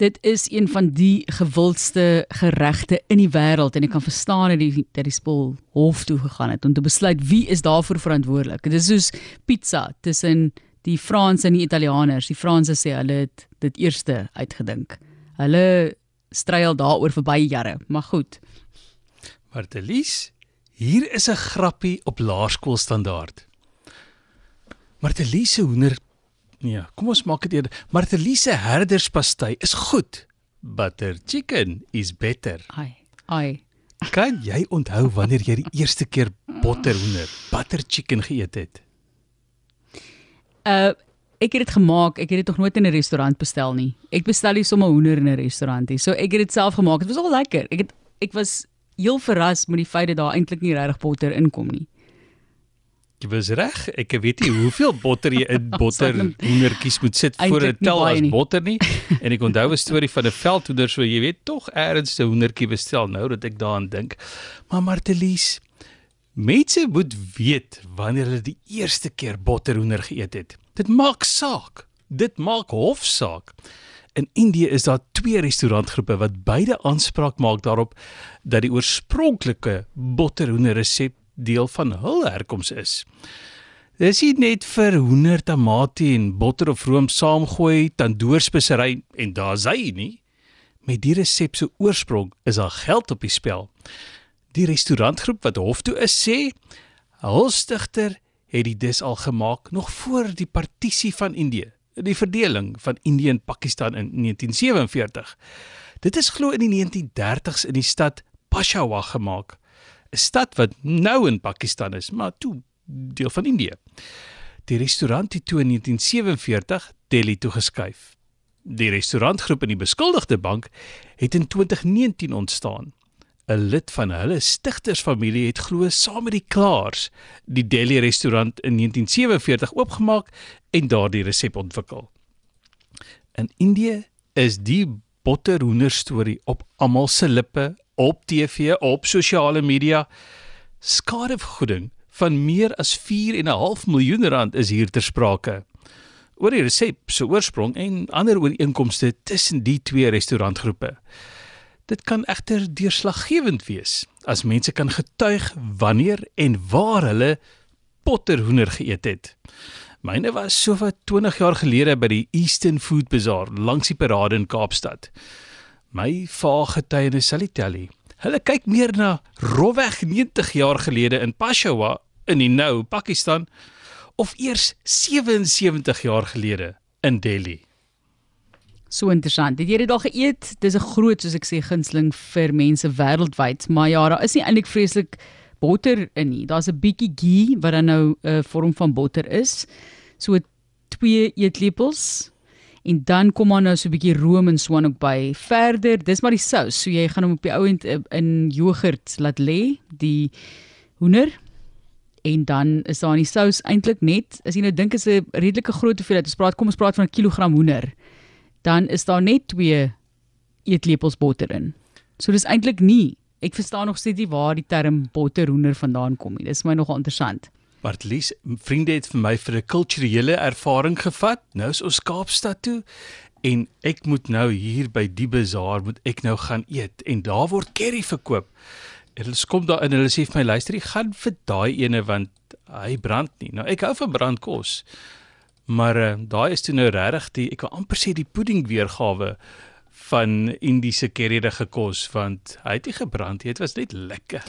Dit is een van die gewildste geregte in die wêreld en ek kan verstaan dat die dat die spul hof toe gegaan het om te besluit wie is daarvoor verantwoordelik. Dit is soos pizza tussen die Franse en die Italianers. Die Franse sê hulle het dit eerste uitgedink. Hulle struil daaroor vir baie jare, maar goed. Martelies, hier is 'n grappie op laerskoolstandaard. Martelies se hoender Nee, kom ons maak dit eerder. Martelies se herderspastei is goed. Butter chicken is better. Ai, ai. Kan jy onthou wanneer jy die eerste keer botterhoender, butter chicken geëet het? Uh ek het dit gemaak. Ek het dit nog nooit in 'n restaurant bestel nie. Ek bestel nie sommer hoender in 'n restaurant nie. So ek het dit self gemaak. Dit was al lekker. Ek het ek was heel verras met die feit dat daar eintlik nie regtig botter inkom nie. Jy was reg. Ek weet nie hoeveel botter jy in botter hoendertjies moet sit voor dit tel as nie. botter nie. En ek onthou 'n storie van 'n veldhoender so jy weet tog eers 'n hoendertjie bestel nou dat ek daaraan dink. Maar Martelies, mense moet weet wanneer hulle die eerste keer botterhoender geëet het. Dit maak saak. Dit maak hofsaak. In Indië is daar twee restaurantgroepe wat beide aanspraak maak daarop dat die oorspronklike botterhoender resep deel van hul herkoms is. Dis nie net vir hoender, tamatie en botter of room saamgooi, tandoorspesery en daar's hy nie. Met die resep se oorsprong is daar geld op die spel. Die restaurantgroep wat hof toe is sê, hul stigter het die dis al gemaak nog voor die partisie van Indië, die verdeling van Indië en Pakistan in 1947. Dit is glo in die 1930s in die stad Peshawar gemaak. 'n stad wat nou in Pakistan is, maar toe deel van Indië. Die restaurant het toe in 1947 Delhi toe geskuif. Die restaurantgroep in die beskuldigde bank het in 2019 ontstaan. 'n Lid van hulle stigtersfamilie het glo saam met die Klaars die Delhi restaurant in 1947 oopgemaak en daardie resep ontwikkel. In Indië is die botterhoender storie op almal se lippe op TV, op sosiale media. Skadevergoeding van meer as 4 en 'n half miljoen rand is hier ter sprake. Oor die resep se oorsprong en ander ooreenkomste tussen die twee restaurantgroepe. Dit kan egter deurslaggewend wees as mense kan getuig wanneer en waar hulle potterhoender geëet het. Myne was so wat 20 jaar gelede by die Eastern Food Bazaar langs die parade in Kaapstad. My vaargetuienis sal tel. Hulle kyk meer na rowweg 90 jaar gelede in Peshawar in die nou Pakistan of eers 77 jaar gelede in Delhi. So interessant. Het jy dit al geëet? Dis 'n groot soos ek sê gunsteling vir mense wêreldwyd, maar ja, daar is nie eintlik vreeslik botter in nie. Daar's 'n bietjie ghee wat dan nou 'n uh, vorm van botter is. So 2 eetlepels en dan kom maar nou so 'n bietjie room en swaan ook by. Verder, dis maar die sous. So jy gaan hom op die ou end in jogurt laat lê, die hoender. En dan is daar in die sous eintlik net, as jy nou dink is 'n redelike groot hoeveelheid. Ons praat kom ons praat van 'n kilogram hoender. Dan is daar net 2 eetlepels botter in. So dis eintlik nie. Ek verstaan nog steeds nie waar die term botterhoender vandaan kom nie. Dis my nogal interessant. Bartlies, vriende het vir my vir 'n kulturele ervaring gevat. Nou is ons Kaapstad toe en ek moet nou hier by die bazaar moet ek nou gaan eet en daar word curry verkoop. En hulle kom daar in en hulle sê vir my luister, ek gaan vir daai ene want hy brand nie. Nou ek hou van brandkos. Maar uh, daai is toe nou regtig die ek wil amper sê die pudding weergawe van Indiese curryrige kos want hy het nie gebrand nie, dit was net lekker.